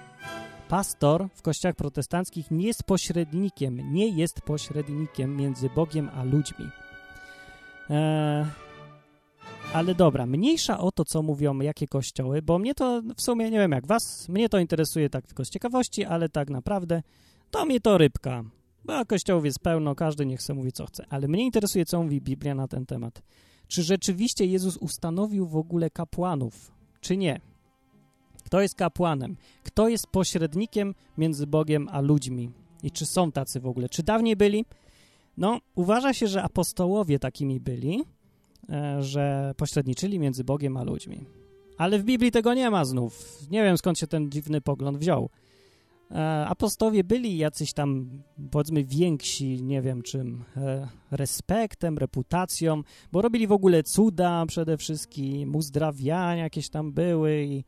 Pastor w kościołach protestanckich nie jest pośrednikiem, nie jest pośrednikiem między Bogiem a ludźmi. Eee, ale dobra, mniejsza o to, co mówią jakie kościoły, bo mnie to w sumie, nie wiem jak was, mnie to interesuje tak tylko z ciekawości, ale tak naprawdę to mnie to rybka. Bo kościołów jest pełno, każdy niech sobie mówi co chce. Ale mnie interesuje, co mówi Biblia na ten temat. Czy rzeczywiście Jezus ustanowił w ogóle kapłanów, czy nie? Kto jest kapłanem? Kto jest pośrednikiem między Bogiem a ludźmi? I czy są tacy w ogóle? Czy dawniej byli? No, uważa się, że apostołowie takimi byli, że pośredniczyli między Bogiem a ludźmi. Ale w Biblii tego nie ma znów. Nie wiem, skąd się ten dziwny pogląd wziął. E, apostowie byli jacyś tam, powiedzmy, więksi, nie wiem czym, e, respektem, reputacją, bo robili w ogóle cuda przede wszystkim, uzdrawiania jakieś tam były i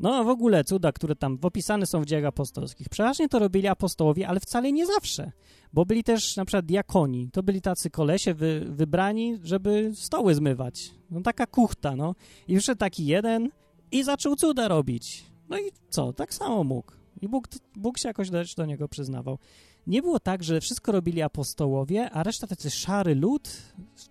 no w ogóle cuda, które tam opisane są w dziejach apostolskich. Przeważnie to robili apostołowie, ale wcale nie zawsze, bo byli też na przykład diakoni. To byli tacy kolesie wy, wybrani, żeby stoły zmywać. No taka kuchta, no. I wyszedł taki jeden i zaczął cuda robić. No i co, tak samo mógł. I Bóg, Bóg się jakoś do niego przyznawał. Nie było tak, że wszystko robili apostołowie, a reszta tacy szary lud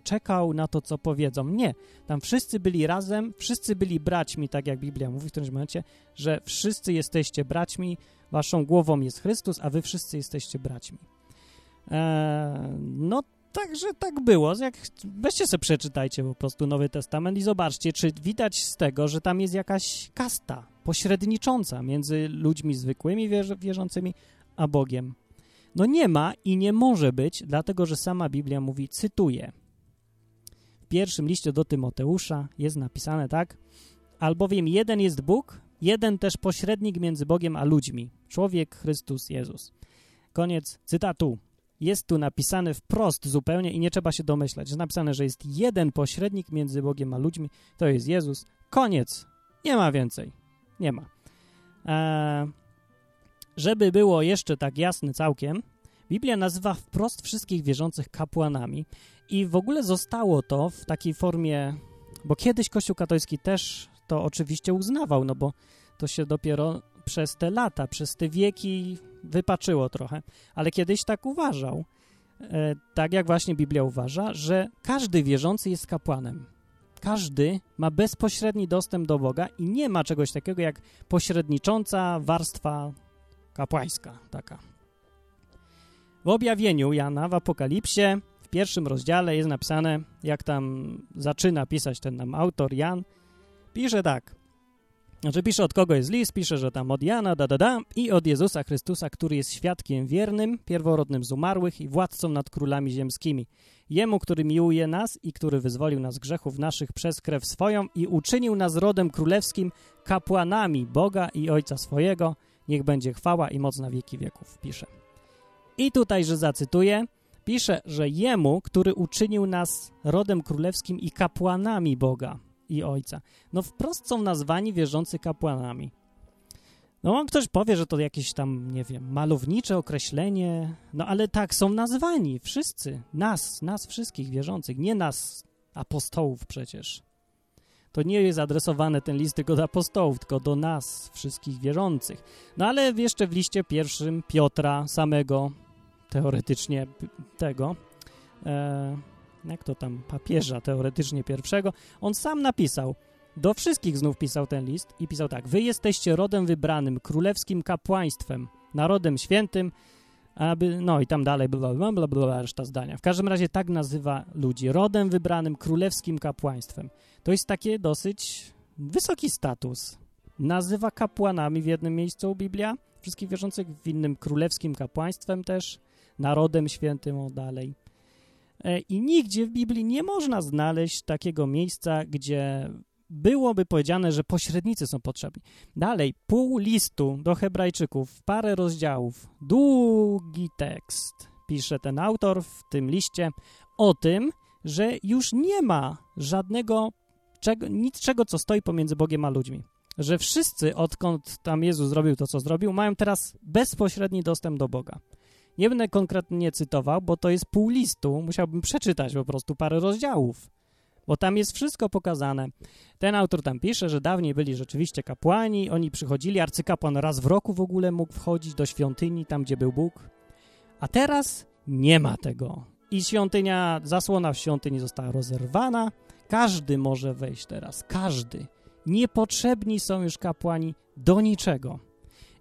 czekał na to, co powiedzą. Nie. Tam wszyscy byli razem, wszyscy byli braćmi, tak jak Biblia mówi w którymś momencie, że wszyscy jesteście braćmi, waszą głową jest Chrystus, a wy wszyscy jesteście braćmi. Eee, no, także tak było. Jak, weźcie sobie przeczytajcie po prostu Nowy Testament i zobaczcie, czy widać z tego, że tam jest jakaś kasta pośrednicząca między ludźmi zwykłymi wierzącymi a Bogiem. No nie ma i nie może być, dlatego że sama Biblia mówi, cytuję. W pierwszym liście do Tymoteusza jest napisane tak, albowiem jeden jest Bóg, jeden też pośrednik między Bogiem a ludźmi, człowiek Chrystus Jezus. Koniec cytatu. Jest tu napisane wprost zupełnie i nie trzeba się domyślać. Jest napisane, że jest jeden pośrednik między Bogiem a ludźmi, to jest Jezus. Koniec. Nie ma więcej. Nie ma. Eee, żeby było jeszcze tak jasne całkiem, Biblia nazywa wprost wszystkich wierzących kapłanami i w ogóle zostało to w takiej formie, bo kiedyś Kościół katolicki też to oczywiście uznawał, no bo to się dopiero przez te lata, przez te wieki wypaczyło trochę, ale kiedyś tak uważał, e, tak jak właśnie Biblia uważa, że każdy wierzący jest kapłanem. Każdy ma bezpośredni dostęp do Boga i nie ma czegoś takiego jak pośrednicząca warstwa kapłańska taka. W objawieniu Jana w Apokalipsie w pierwszym rozdziale jest napisane, jak tam zaczyna pisać ten nam autor Jan, pisze tak. Znaczy pisze od kogo jest list, pisze, że tam od Jana, da, da, da, i od Jezusa Chrystusa, który jest świadkiem wiernym, pierworodnym z umarłych i władcą nad królami ziemskimi. Jemu, który miłuje nas i który wyzwolił nas z grzechów naszych przez krew swoją i uczynił nas rodem królewskim, kapłanami Boga i Ojca swojego, niech będzie chwała i moc na wieki wieków, pisze. I tutaj, że zacytuję, pisze, że Jemu, który uczynił nas rodem królewskim i kapłanami Boga i Ojca. No wprost są nazwani wierzący kapłanami. No ktoś powie, że to jakieś tam, nie wiem, malownicze określenie, no ale tak, są nazwani wszyscy, nas, nas wszystkich wierzących, nie nas apostołów przecież. To nie jest adresowany ten list tylko do apostołów, tylko do nas, wszystkich wierzących. No ale jeszcze w liście pierwszym Piotra samego, teoretycznie tego, e, jak to tam, papieża teoretycznie pierwszego, on sam napisał, do wszystkich znów pisał ten list i pisał tak, wy jesteście rodem wybranym, królewskim kapłaństwem, narodem świętym, aby, no i tam dalej, bla, bla, bla, bla, reszta zdania. W każdym razie tak nazywa ludzi, rodem wybranym, królewskim kapłaństwem. To jest takie dosyć wysoki status. Nazywa kapłanami w jednym miejscu Biblia, wszystkich wierzących, w innym królewskim kapłaństwem też, narodem świętym, o dalej. E, I nigdzie w Biblii nie można znaleźć takiego miejsca, gdzie byłoby powiedziane, że pośrednicy są potrzebni. Dalej, pół listu do Hebrajczyków, parę rozdziałów, długi tekst, pisze ten autor w tym liście o tym, że już nie ma żadnego, czego, niczego, co stoi pomiędzy Bogiem a ludźmi. Że wszyscy, odkąd tam Jezus zrobił to, co zrobił, mają teraz bezpośredni dostęp do Boga. Nie będę konkretnie cytował, bo to jest pół listu, musiałbym przeczytać po prostu parę rozdziałów bo tam jest wszystko pokazane. Ten autor tam pisze, że dawniej byli rzeczywiście kapłani, oni przychodzili, arcykapłan raz w roku w ogóle mógł wchodzić do świątyni, tam gdzie był Bóg, a teraz nie ma tego. I świątynia, zasłona w świątyni została rozerwana, każdy może wejść teraz, każdy. Niepotrzebni są już kapłani do niczego.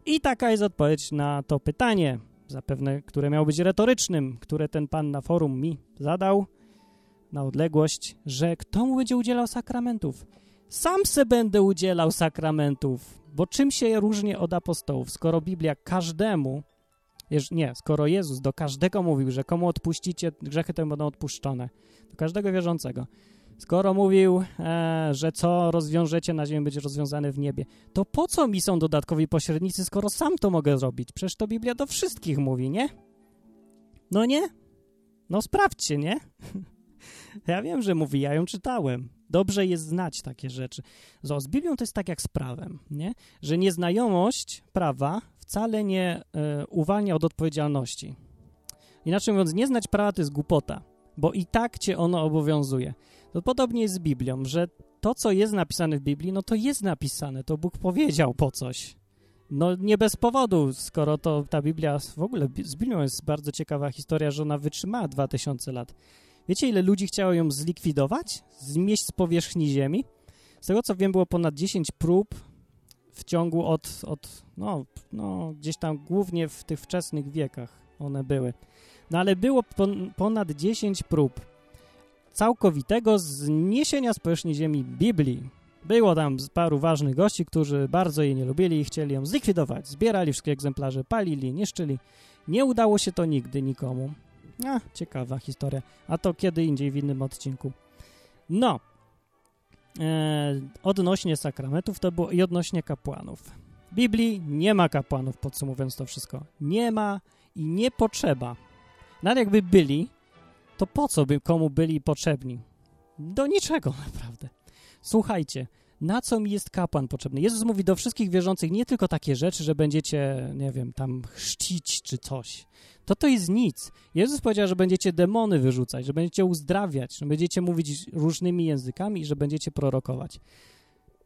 I taka jest odpowiedź na to pytanie, zapewne, które miało być retorycznym, które ten pan na forum mi zadał na odległość, że kto mu będzie udzielał sakramentów? Sam se będę udzielał sakramentów, bo czym się różni od apostołów, skoro Biblia każdemu, nie, skoro Jezus do każdego mówił, że komu odpuścicie, grzechy to będą odpuszczone, do każdego wierzącego, skoro mówił, e, że co rozwiążecie na ziemi będzie rozwiązane w niebie, to po co mi są dodatkowi pośrednicy, skoro sam to mogę zrobić? Przecież to Biblia do wszystkich mówi, nie? No nie? No sprawdźcie, nie? [laughs] Ja wiem, że mówi, ja ją czytałem. Dobrze jest znać takie rzeczy. Z Biblią to jest tak jak z prawem, nie? że nieznajomość prawa wcale nie y, uwalnia od odpowiedzialności. Inaczej mówiąc, nie znać prawa to jest głupota, bo i tak cię ono obowiązuje. To podobnie jest z Biblią, że to, co jest napisane w Biblii, no to jest napisane, to Bóg powiedział po coś. No nie bez powodu, skoro to ta Biblia, w ogóle z Biblią jest bardzo ciekawa historia, że ona wytrzymała 2000 lat. Wiecie, ile ludzi chciało ją zlikwidować? Zmieść z powierzchni ziemi? Z tego, co wiem, było ponad 10 prób w ciągu od, od no, no, gdzieś tam głównie w tych wczesnych wiekach one były. No ale było pon ponad 10 prób całkowitego zniesienia z powierzchni ziemi Biblii. Było tam paru ważnych gości, którzy bardzo jej nie lubili i chcieli ją zlikwidować. Zbierali wszystkie egzemplarze, palili, niszczyli. Nie udało się to nigdy nikomu. A, ciekawa historia. A to kiedy indziej w innym odcinku. No, e, odnośnie sakramentów to było i odnośnie kapłanów. W Biblii nie ma kapłanów, podsumowując to wszystko. Nie ma i nie potrzeba. Nawet jakby byli, to po co by komu byli potrzebni? Do niczego [laughs] naprawdę. Słuchajcie, na co mi jest kapłan potrzebny? Jezus mówi do wszystkich wierzących nie tylko takie rzeczy, że będziecie, nie wiem, tam chrzcić czy coś. To to jest nic. Jezus powiedział, że będziecie demony wyrzucać, że będziecie uzdrawiać, że będziecie mówić różnymi językami i że będziecie prorokować.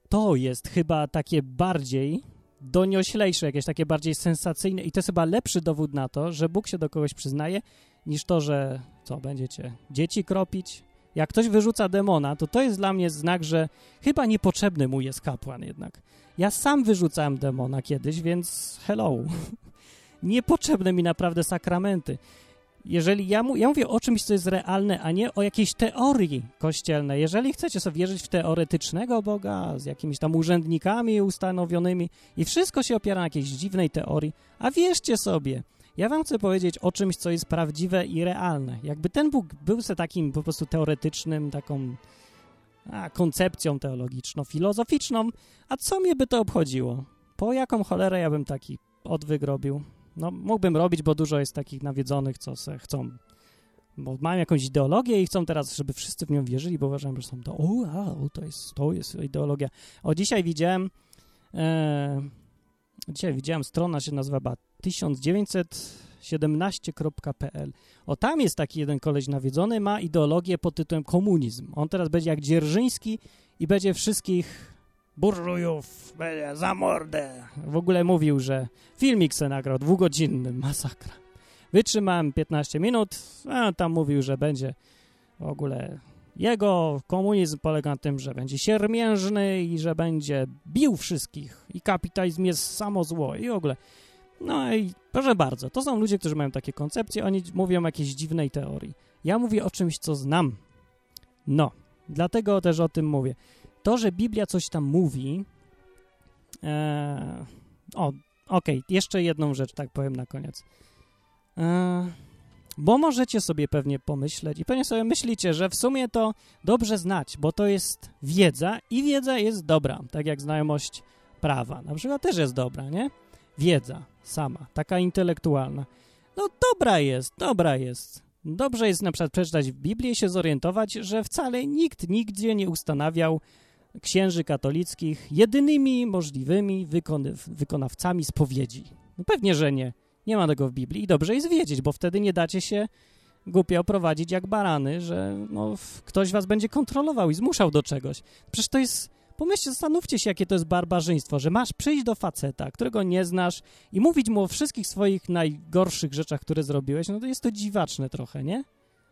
To jest chyba takie bardziej donioślejsze, jakieś takie bardziej sensacyjne i to jest chyba lepszy dowód na to, że Bóg się do kogoś przyznaje, niż to, że co, będziecie dzieci kropić, jak ktoś wyrzuca demona, to to jest dla mnie znak, że chyba niepotrzebny mu jest kapłan jednak. Ja sam wyrzucałem demona kiedyś, więc hello. Niepotrzebne mi naprawdę sakramenty. Jeżeli ja, mu, ja mówię o czymś, co jest realne, a nie o jakiejś teorii kościelnej. Jeżeli chcecie sobie wierzyć w teoretycznego Boga z jakimiś tam urzędnikami ustanowionymi i wszystko się opiera na jakiejś dziwnej teorii, a wierzcie sobie, ja wam chcę powiedzieć o czymś, co jest prawdziwe i realne. Jakby ten Bóg był se takim po prostu teoretycznym, taką a, koncepcją teologiczno-filozoficzną, a co mnie by to obchodziło? Po jaką cholerę ja bym taki odwyk robił? No, mógłbym robić, bo dużo jest takich nawiedzonych, co se chcą, bo mają jakąś ideologię i chcą teraz, żeby wszyscy w nią wierzyli, bo uważają, że są to, o, a, to jest, to jest ideologia. O, dzisiaj widziałem, e, dzisiaj widziałem, strona się nazywa 1917.pl. O, tam jest taki jeden koleś nawiedzony, ma ideologię pod tytułem komunizm. On teraz będzie jak Dzierżyński i będzie wszystkich burżujów będzie za mordę. W ogóle mówił, że filmik se nagrał, dwugodzinny, masakra. Wytrzymałem 15 minut, a tam mówił, że będzie w ogóle jego komunizm polega na tym, że będzie siermiężny i że będzie bił wszystkich i kapitalizm jest samo zło i w ogóle. No i proszę bardzo, to są ludzie, którzy mają takie koncepcje, oni mówią o jakiejś dziwnej teorii. Ja mówię o czymś, co znam. No, dlatego też o tym mówię. To, że Biblia coś tam mówi, e, o, okej, okay, jeszcze jedną rzecz, tak powiem na koniec. E, bo możecie sobie pewnie pomyśleć i pewnie sobie myślicie, że w sumie to dobrze znać, bo to jest wiedza i wiedza jest dobra, tak jak znajomość prawa. Na przykład też jest dobra, nie? Wiedza sama, taka intelektualna. No dobra jest, dobra jest. Dobrze jest na przykład przeczytać w Biblii i się zorientować, że wcale nikt nigdzie nie ustanawiał księży katolickich jedynymi możliwymi wykonawcami spowiedzi. No pewnie, że nie. Nie ma tego w Biblii i dobrze jest wiedzieć, bo wtedy nie dacie się głupio prowadzić jak barany, że no, ktoś was będzie kontrolował i zmuszał do czegoś. Przecież to jest Pomyślcie, zastanówcie się, jakie to jest barbarzyństwo, że masz przyjść do faceta, którego nie znasz i mówić mu o wszystkich swoich najgorszych rzeczach, które zrobiłeś, no to jest to dziwaczne trochę, nie?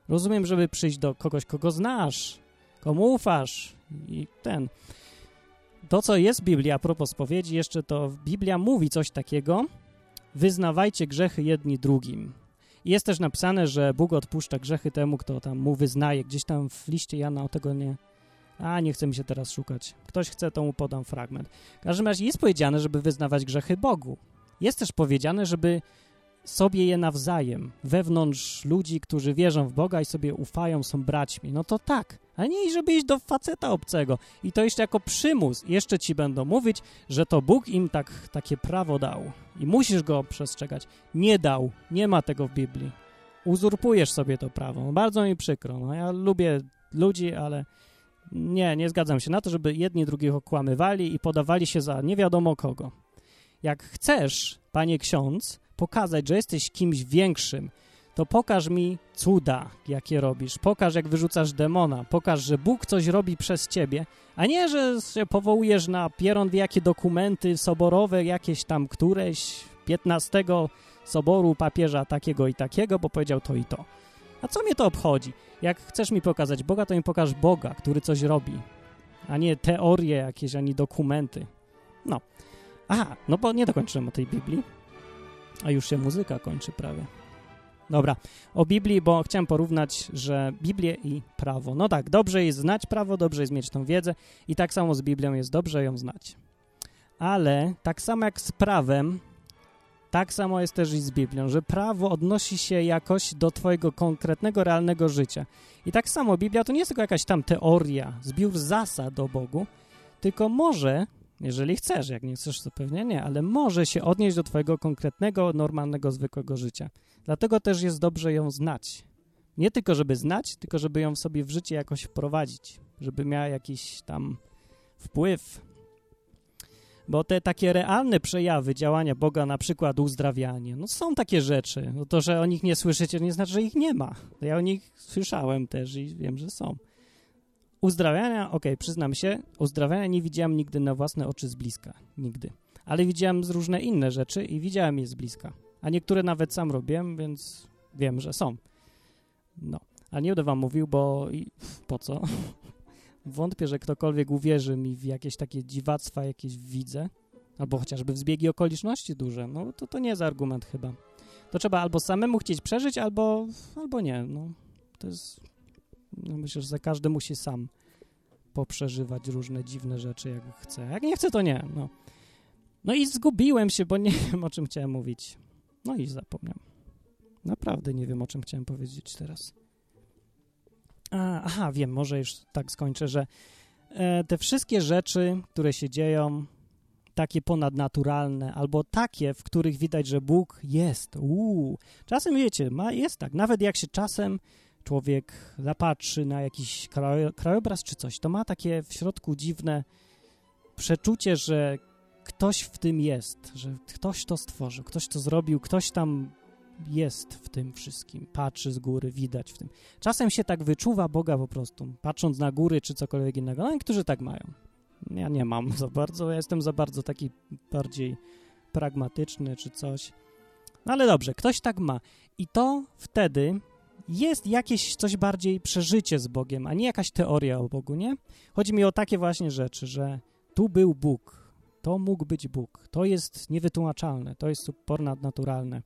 Rozumiem, żeby przyjść do kogoś, kogo znasz, komu ufasz i ten. To, co jest w Biblii, a propos spowiedzi, jeszcze to Biblia mówi coś takiego, wyznawajcie grzechy jedni drugim. I jest też napisane, że Bóg odpuszcza grzechy temu, kto tam mu wyznaje. Gdzieś tam w liście Jana o tego nie, a, nie chce mi się teraz szukać. Ktoś chce, to mu podam fragment. W każdym razie jest powiedziane, żeby wyznawać grzechy Bogu. Jest też powiedziane, żeby sobie je nawzajem, wewnątrz ludzi, którzy wierzą w Boga i sobie ufają, są braćmi. No to tak, a nie żeby iść do faceta obcego. I to jeszcze jako przymus. Jeszcze ci będą mówić, że to Bóg im tak, takie prawo dał i musisz go przestrzegać. Nie dał, nie ma tego w Biblii. Uzurpujesz sobie to prawo. Bardzo mi przykro. No, ja lubię ludzi, ale nie, nie zgadzam się na to, żeby jedni drugich okłamywali i podawali się za nie wiadomo kogo. Jak chcesz, panie ksiądz, pokazać, że jesteś kimś większym, to pokaż mi cuda, jakie robisz. Pokaż, jak wyrzucasz demona. Pokaż, że Bóg coś robi przez ciebie, a nie, że się powołujesz na pieron jakie dokumenty soborowe, jakieś tam któreś 15 soboru papieża takiego i takiego, bo powiedział to i to. A co mnie to obchodzi? Jak chcesz mi pokazać Boga, to mi pokaż Boga, który coś robi, a nie teorie jakieś, ani dokumenty. No. Aha, no bo nie dokończyłem o tej Biblii, a już się muzyka kończy prawie. Dobra, o Biblii, bo chciałem porównać, że Biblię i prawo. No tak, dobrze jest znać prawo, dobrze jest mieć tą wiedzę i tak samo z Biblią jest dobrze ją znać. Ale tak samo jak z prawem, tak samo jest też i z Biblią, że prawo odnosi się jakoś do twojego konkretnego, realnego życia. I tak samo Biblia to nie jest tylko jakaś tam teoria, zbiór zasad o Bogu, tylko może, jeżeli chcesz, jak nie chcesz, to pewnie nie, ale może się odnieść do twojego konkretnego, normalnego, zwykłego życia. Dlatego też jest dobrze ją znać. Nie tylko, żeby znać, tylko żeby ją sobie w życie jakoś wprowadzić, żeby miała jakiś tam wpływ bo te takie realne przejawy działania Boga, na przykład uzdrawianie, no są takie rzeczy. No to, że o nich nie słyszycie, nie znaczy, że ich nie ma. Ja o nich słyszałem też i wiem, że są. Uzdrawiania, okej, okay, przyznam się, uzdrawiania nie widziałem nigdy na własne oczy z bliska. Nigdy. Ale widziałem różne inne rzeczy i widziałem je z bliska. A niektóre nawet sam robiłem, więc wiem, że są. No. A nie będę wam mówił, bo i, po co? [laughs] Wątpię, że ktokolwiek uwierzy mi w jakieś takie dziwactwa, jakieś widzę, albo chociażby w zbiegi okoliczności duże, no to to nie jest argument chyba. To trzeba albo samemu chcieć przeżyć, albo, albo nie, no. To jest, no myślę, że każdy musi sam poprzeżywać różne dziwne rzeczy, jak chce. Jak nie chce, to nie, no. No i zgubiłem się, bo nie [laughs] wiem, o czym chciałem mówić. No i zapomniałem. Naprawdę nie wiem, o czym chciałem powiedzieć teraz. A, aha, wiem, może już tak skończę, że e, te wszystkie rzeczy, które się dzieją, takie ponadnaturalne, albo takie, w których widać, że Bóg jest. Uuu. Czasem, wiecie, ma, jest tak. Nawet jak się czasem człowiek zapatrzy na jakiś krajobraz czy coś, to ma takie w środku dziwne przeczucie, że ktoś w tym jest, że ktoś to stworzył, ktoś to zrobił, ktoś tam jest w tym wszystkim, patrzy z góry, widać w tym. Czasem się tak wyczuwa Boga po prostu, patrząc na góry czy cokolwiek innego. No niektórzy tak mają. Ja nie mam za bardzo, ja jestem za bardzo taki bardziej pragmatyczny czy coś. No ale dobrze, ktoś tak ma. I to wtedy jest jakieś coś bardziej przeżycie z Bogiem, a nie jakaś teoria o Bogu, nie? Chodzi mi o takie właśnie rzeczy, że tu był Bóg, to mógł być Bóg, to jest niewytłumaczalne, to jest ponadnaturalne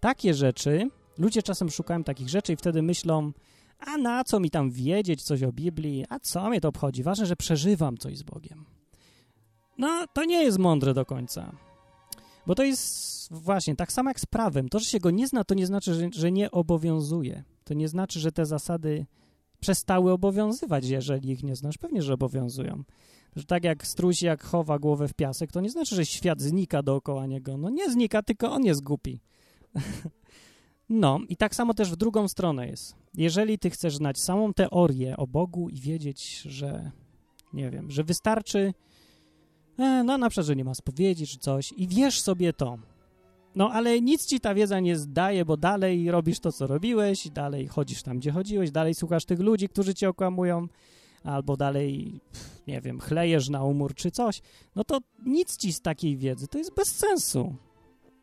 takie rzeczy, ludzie czasem szukają takich rzeczy i wtedy myślą, a na co mi tam wiedzieć coś o Biblii, a co mnie to obchodzi, ważne, że przeżywam coś z Bogiem. No, to nie jest mądre do końca. Bo to jest właśnie tak samo jak z prawem. To, że się go nie zna, to nie znaczy, że, że nie obowiązuje. To nie znaczy, że te zasady przestały obowiązywać, jeżeli ich nie znasz. Pewnie, że obowiązują. Że tak jak struś, jak chowa głowę w piasek, to nie znaczy, że świat znika dookoła niego. No nie znika, tylko on jest głupi. [laughs] no i tak samo też w drugą stronę jest. Jeżeli ty chcesz znać samą teorię o Bogu i wiedzieć, że nie wiem, że wystarczy e, no na przykład, że nie ma spowiedzi czy coś i wiesz sobie to, no ale nic ci ta wiedza nie zdaje, bo dalej robisz to, co robiłeś, dalej chodzisz tam, gdzie chodziłeś, dalej słuchasz tych ludzi, którzy cię okłamują, albo dalej, nie wiem, chlejesz na umór czy coś, no to nic ci z takiej wiedzy, to jest bez sensu.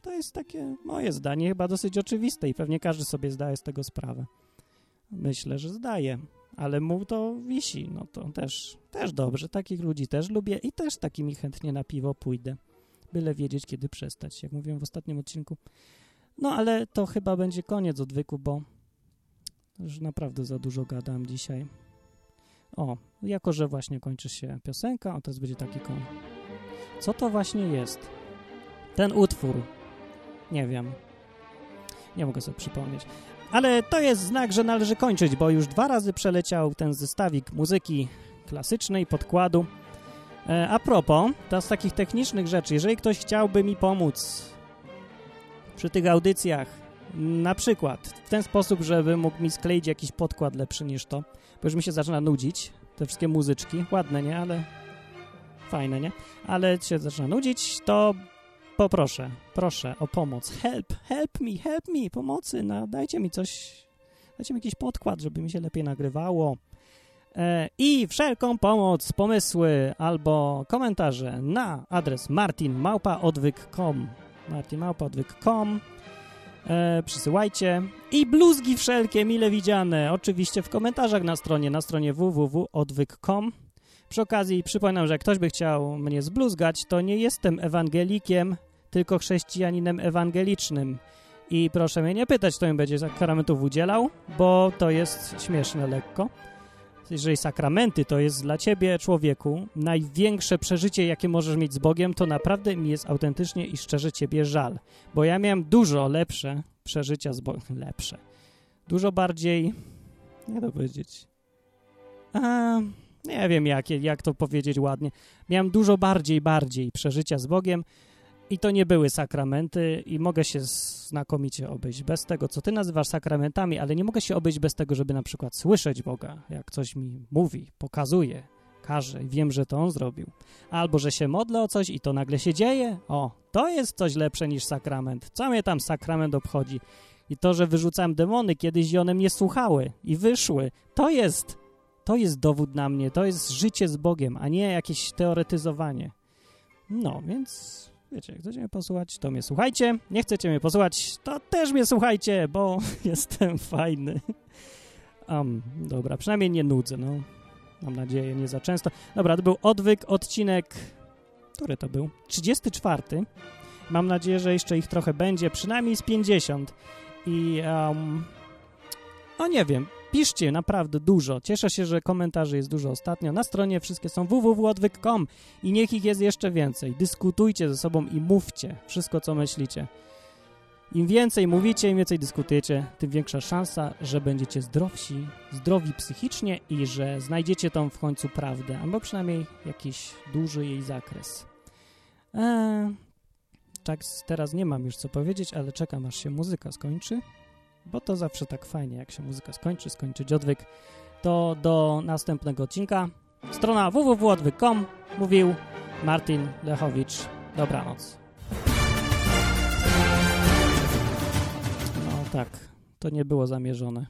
To jest takie moje zdanie, chyba dosyć oczywiste i pewnie każdy sobie zdaje z tego sprawę. Myślę, że zdaje, ale mu to wisi, no to też, też dobrze, takich ludzi też lubię i też takimi chętnie na piwo pójdę byle wiedzieć, kiedy przestać, jak mówiłem w ostatnim odcinku. No, ale to chyba będzie koniec odwyku, bo już naprawdę za dużo gadam dzisiaj. O, jako że właśnie kończy się piosenka, o teraz będzie taki koniec. Co to właśnie jest? Ten utwór. Nie wiem. Nie mogę sobie przypomnieć. Ale to jest znak, że należy kończyć, bo już dwa razy przeleciał ten zestawik muzyki klasycznej, podkładu. E, a propos, to z takich technicznych rzeczy, jeżeli ktoś chciałby mi pomóc przy tych audycjach, na przykład w ten sposób, żeby mógł mi skleić jakiś podkład lepszy niż to, bo już mi się zaczyna nudzić, te wszystkie muzyczki, ładne, nie, ale fajne, nie, ale się zaczyna nudzić, to poproszę, proszę o pomoc, help, help me, help me, pomocy, no, dajcie mi coś, dajcie mi jakiś podkład, żeby mi się lepiej nagrywało, E, i wszelką pomoc, pomysły albo komentarze na adres martinmałpaodwyk.com martinmałpaodwyk.com e, przysyłajcie. I bluzgi wszelkie mile widziane. Oczywiście w komentarzach na stronie, na stronie www.odwyk.com przy okazji przypominam, że jak ktoś by chciał mnie zbluzgać, to nie jestem ewangelikiem, tylko chrześcijaninem ewangelicznym. I proszę mnie nie pytać, kto mi będzie sakramentów udzielał, bo to jest śmieszne lekko jeżeli sakramenty to jest dla ciebie, człowieku, największe przeżycie, jakie możesz mieć z Bogiem, to naprawdę mi jest autentycznie i szczerze ciebie żal. Bo ja miałem dużo lepsze przeżycia z Bogiem. [laughs] Lepsze. Dużo bardziej... Jak to powiedzieć? A, nie wiem, jak, jak to powiedzieć ładnie. Miałem dużo bardziej, bardziej przeżycia z Bogiem, i to nie były sakramenty i mogę się znakomicie obejść bez tego, co ty nazywasz sakramentami, ale nie mogę się obejść bez tego, żeby na przykład słyszeć Boga, jak coś mi mówi, pokazuje, każe i wiem, że to On zrobił. Albo, że się modlę o coś i to nagle się dzieje. O, to jest coś lepsze niż sakrament. Co mnie tam sakrament obchodzi? I to, że wyrzucałem demony kiedyś i one mnie słuchały i wyszły, to jest, to jest dowód na mnie, to jest życie z Bogiem, a nie jakieś teoretyzowanie. No, więc Wiecie, chcecie mnie posłuchać, to mnie słuchajcie. Nie chcecie mnie posłuchać, to też mnie słuchajcie, bo [laughs] jestem fajny. Um, dobra, przynajmniej nie nudzę, no. Mam nadzieję, nie za często. Dobra, to był odwyk, odcinek... Który to był? 34. Mam nadzieję, że jeszcze ich trochę będzie, przynajmniej z 50. I, um, no nie wiem, Piszcie naprawdę dużo. Cieszę się, że komentarzy jest dużo ostatnio. Na stronie wszystkie są www.odwyk.com i niech ich jest jeszcze więcej. Dyskutujcie ze sobą i mówcie wszystko, co myślicie. Im więcej mówicie, im więcej dyskutujecie, tym większa szansa, że będziecie zdrowsi, zdrowi psychicznie i że znajdziecie tą w końcu prawdę, albo przynajmniej jakiś duży jej zakres. Eee, tak teraz nie mam już co powiedzieć, ale czekam aż się muzyka skończy bo to zawsze tak fajnie, jak się muzyka skończy, skończyć odwyk. To do następnego odcinka. Strona www.odwyk.com mówił Martin Lechowicz. Dobranoc. No tak, to nie było zamierzone.